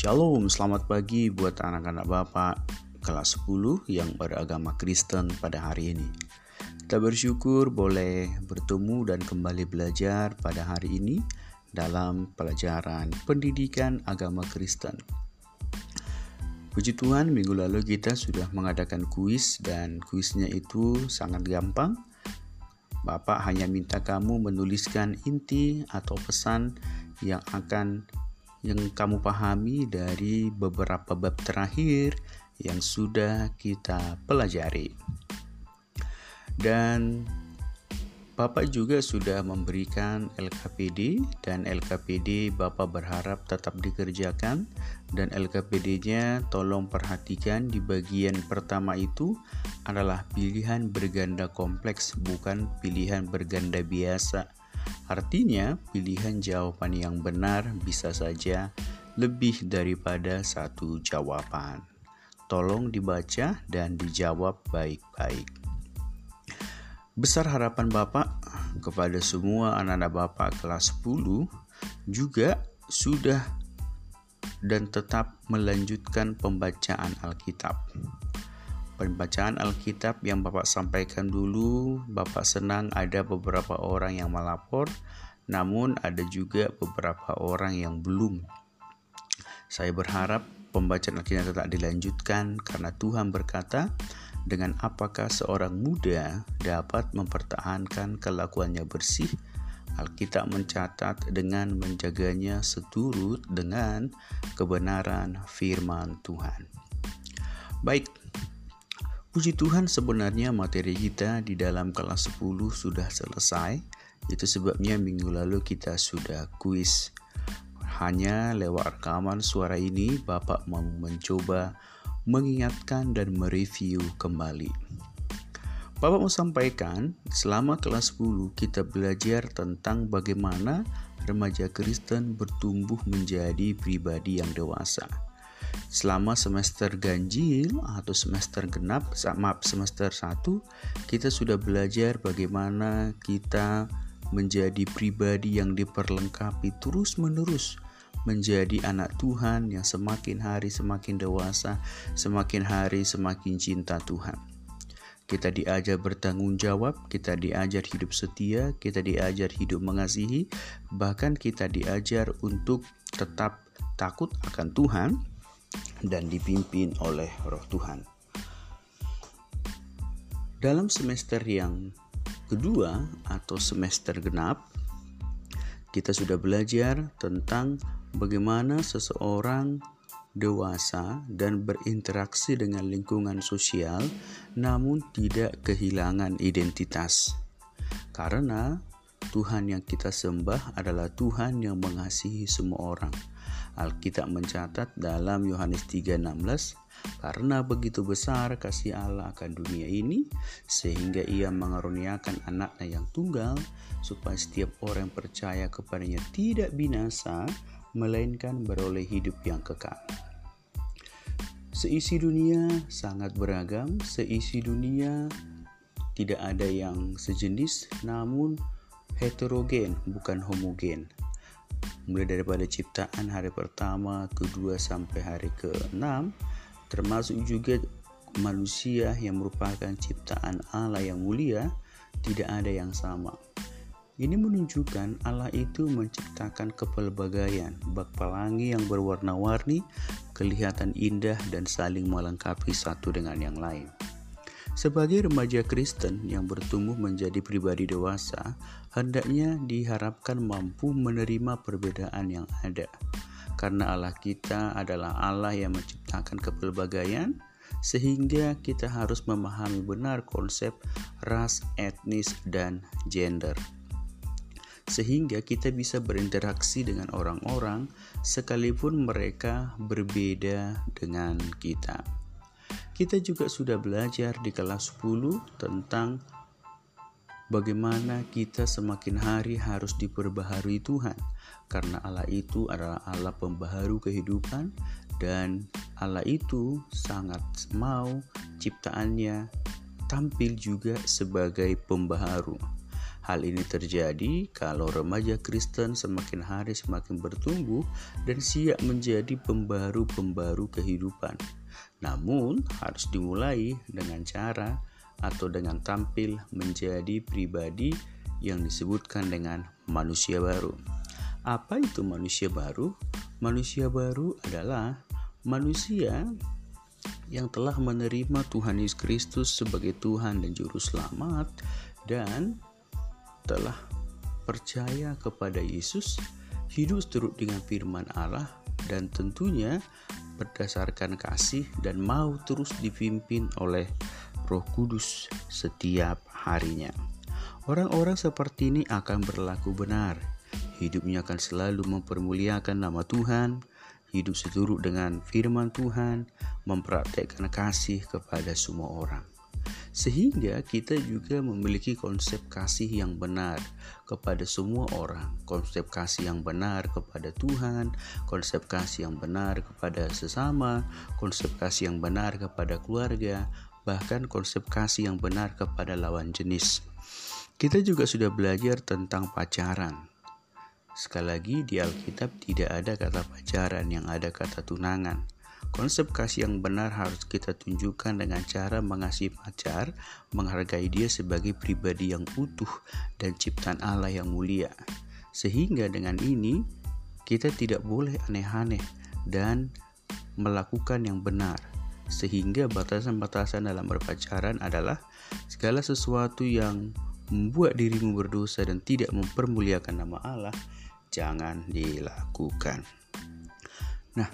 Shalom, selamat pagi buat anak-anak Bapak kelas 10 yang beragama Kristen pada hari ini. Kita bersyukur boleh bertemu dan kembali belajar pada hari ini dalam pelajaran pendidikan agama Kristen. Puji Tuhan, minggu lalu kita sudah mengadakan kuis dan kuisnya itu sangat gampang. Bapak hanya minta kamu menuliskan inti atau pesan yang akan yang kamu pahami dari beberapa bab terakhir yang sudah kita pelajari. Dan Bapak juga sudah memberikan LKPD dan LKPD Bapak berharap tetap dikerjakan dan LKPD-nya tolong perhatikan di bagian pertama itu adalah pilihan berganda kompleks bukan pilihan berganda biasa Artinya, pilihan jawaban yang benar bisa saja lebih daripada satu jawaban. Tolong dibaca dan dijawab baik-baik. Besar harapan Bapak kepada semua anak-anak Bapak kelas 10 juga sudah dan tetap melanjutkan pembacaan Alkitab pembacaan Alkitab yang Bapak sampaikan dulu, Bapak senang ada beberapa orang yang melapor, namun ada juga beberapa orang yang belum. Saya berharap pembacaan Alkitab tetap dilanjutkan karena Tuhan berkata, dengan apakah seorang muda dapat mempertahankan kelakuannya bersih, Alkitab mencatat dengan menjaganya seturut dengan kebenaran firman Tuhan. Baik, Puji Tuhan sebenarnya materi kita di dalam kelas 10 sudah selesai. Itu sebabnya minggu lalu kita sudah kuis. Hanya lewat rekaman suara ini Bapak mau mencoba mengingatkan dan mereview kembali. Bapak mau sampaikan, selama kelas 10 kita belajar tentang bagaimana remaja Kristen bertumbuh menjadi pribadi yang dewasa selama semester ganjil atau semester genap maaf semester 1 kita sudah belajar bagaimana kita menjadi pribadi yang diperlengkapi terus-menerus menjadi anak Tuhan yang semakin hari semakin dewasa, semakin hari semakin cinta Tuhan. Kita diajar bertanggung jawab, kita diajar hidup setia, kita diajar hidup mengasihi, bahkan kita diajar untuk tetap takut akan Tuhan dan dipimpin oleh Roh Tuhan. Dalam semester yang kedua atau semester genap, kita sudah belajar tentang bagaimana seseorang dewasa dan berinteraksi dengan lingkungan sosial, namun tidak kehilangan identitas, karena Tuhan yang kita sembah adalah Tuhan yang mengasihi semua orang Alkitab mencatat dalam Yohanes 3:16 karena begitu besar kasih Allah akan dunia ini sehingga ia mengaruniakan anaknya yang tunggal supaya setiap orang yang percaya kepadanya tidak binasa melainkan beroleh hidup yang kekal. Seisi dunia sangat beragam, seisi dunia tidak ada yang sejenis namun heterogen bukan homogen mulai daripada ciptaan hari pertama, kedua sampai hari ke-6 termasuk juga manusia yang merupakan ciptaan Allah yang mulia tidak ada yang sama. Ini menunjukkan Allah itu menciptakan kepelbagaian, bak pelangi yang berwarna-warni, kelihatan indah dan saling melengkapi satu dengan yang lain. Sebagai remaja Kristen yang bertumbuh menjadi pribadi dewasa, hendaknya diharapkan mampu menerima perbedaan yang ada. Karena Allah kita adalah Allah yang menciptakan kepelbagaian, sehingga kita harus memahami benar konsep ras, etnis, dan gender. Sehingga kita bisa berinteraksi dengan orang-orang sekalipun mereka berbeda dengan kita. Kita juga sudah belajar di kelas 10 tentang bagaimana kita semakin hari harus diperbaharui Tuhan karena Allah itu adalah Allah pembaharu kehidupan dan Allah itu sangat mau ciptaannya tampil juga sebagai pembaharu. Hal ini terjadi kalau remaja Kristen semakin hari semakin bertumbuh dan siap menjadi pembaru-pembaru kehidupan. Namun, harus dimulai dengan cara atau dengan tampil menjadi pribadi yang disebutkan dengan manusia baru. Apa itu manusia baru? Manusia baru adalah manusia yang telah menerima Tuhan Yesus Kristus sebagai Tuhan dan Juru Selamat dan telah percaya kepada Yesus, hidup seturut dengan firman Allah, dan tentunya berdasarkan kasih dan mau terus dipimpin oleh Roh Kudus setiap harinya. Orang-orang seperti ini akan berlaku benar. Hidupnya akan selalu mempermuliakan nama Tuhan, hidup seturut dengan firman Tuhan, mempraktekkan kasih kepada semua orang. Sehingga kita juga memiliki konsep kasih yang benar kepada semua orang, konsep kasih yang benar kepada Tuhan, konsep kasih yang benar kepada sesama, konsep kasih yang benar kepada keluarga, bahkan konsep kasih yang benar kepada lawan jenis. Kita juga sudah belajar tentang pacaran. Sekali lagi di Alkitab tidak ada kata pacaran yang ada kata tunangan. Konsep kasih yang benar harus kita tunjukkan dengan cara mengasihi pacar, menghargai dia sebagai pribadi yang utuh dan ciptaan Allah yang mulia. Sehingga dengan ini kita tidak boleh aneh-aneh dan melakukan yang benar. Sehingga batasan-batasan dalam berpacaran adalah segala sesuatu yang membuat dirimu berdosa dan tidak mempermuliakan nama Allah, jangan dilakukan. Nah,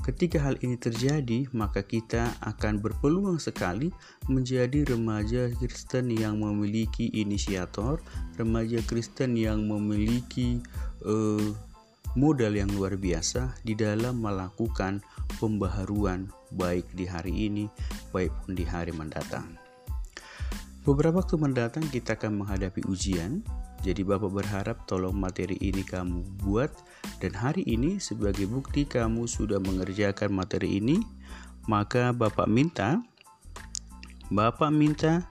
Ketika hal ini terjadi, maka kita akan berpeluang sekali menjadi remaja Kristen yang memiliki inisiator, remaja Kristen yang memiliki uh, modal yang luar biasa di dalam melakukan pembaharuan baik di hari ini, baik pun di hari mendatang. Beberapa waktu mendatang kita akan menghadapi ujian, jadi Bapak berharap tolong materi ini kamu buat dan hari ini sebagai bukti kamu sudah mengerjakan materi ini, maka Bapak minta Bapak minta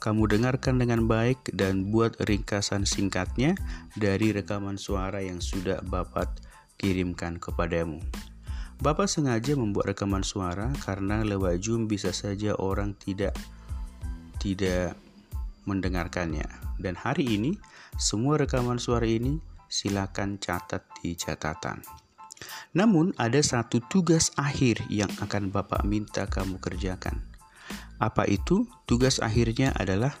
kamu dengarkan dengan baik dan buat ringkasan singkatnya dari rekaman suara yang sudah Bapak kirimkan kepadamu. Bapak sengaja membuat rekaman suara karena lewat Zoom bisa saja orang tidak tidak mendengarkannya. Dan hari ini semua rekaman suara ini silakan catat di catatan. Namun ada satu tugas akhir yang akan Bapak minta kamu kerjakan. Apa itu? Tugas akhirnya adalah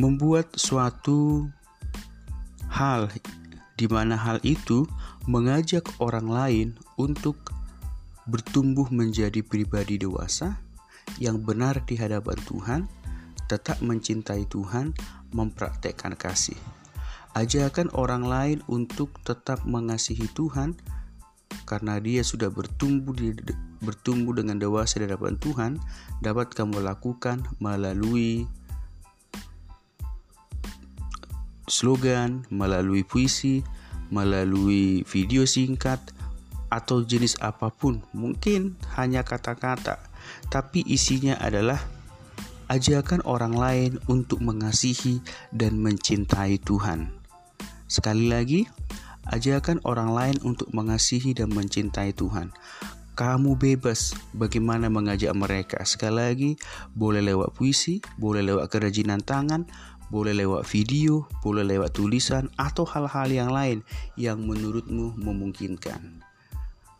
membuat suatu hal di mana hal itu mengajak orang lain untuk bertumbuh menjadi pribadi dewasa yang benar di hadapan Tuhan, tetap mencintai Tuhan, mempraktekkan kasih. Ajarkan orang lain untuk tetap mengasihi Tuhan karena dia sudah bertumbuh di, bertumbuh dengan dewasa di hadapan Tuhan dapat kamu lakukan melalui slogan, melalui puisi, melalui video singkat atau jenis apa pun. Mungkin hanya kata-kata, tapi isinya adalah ajarkan orang lain untuk mengasihi dan mencintai Tuhan. Sekali lagi, ajarkan orang lain untuk mengasihi dan mencintai Tuhan. Kamu bebas bagaimana mengajak mereka. Sekali lagi, boleh lewat puisi, boleh lewat kerajinan tangan, boleh lewat video, boleh lewat tulisan, atau hal-hal yang lain yang menurutmu memungkinkan.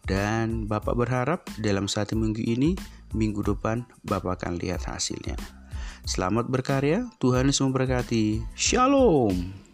Dan Bapak berharap dalam satu minggu ini, minggu depan Bapak akan lihat hasilnya. Selamat berkarya, Tuhan Yesus memberkati. Shalom.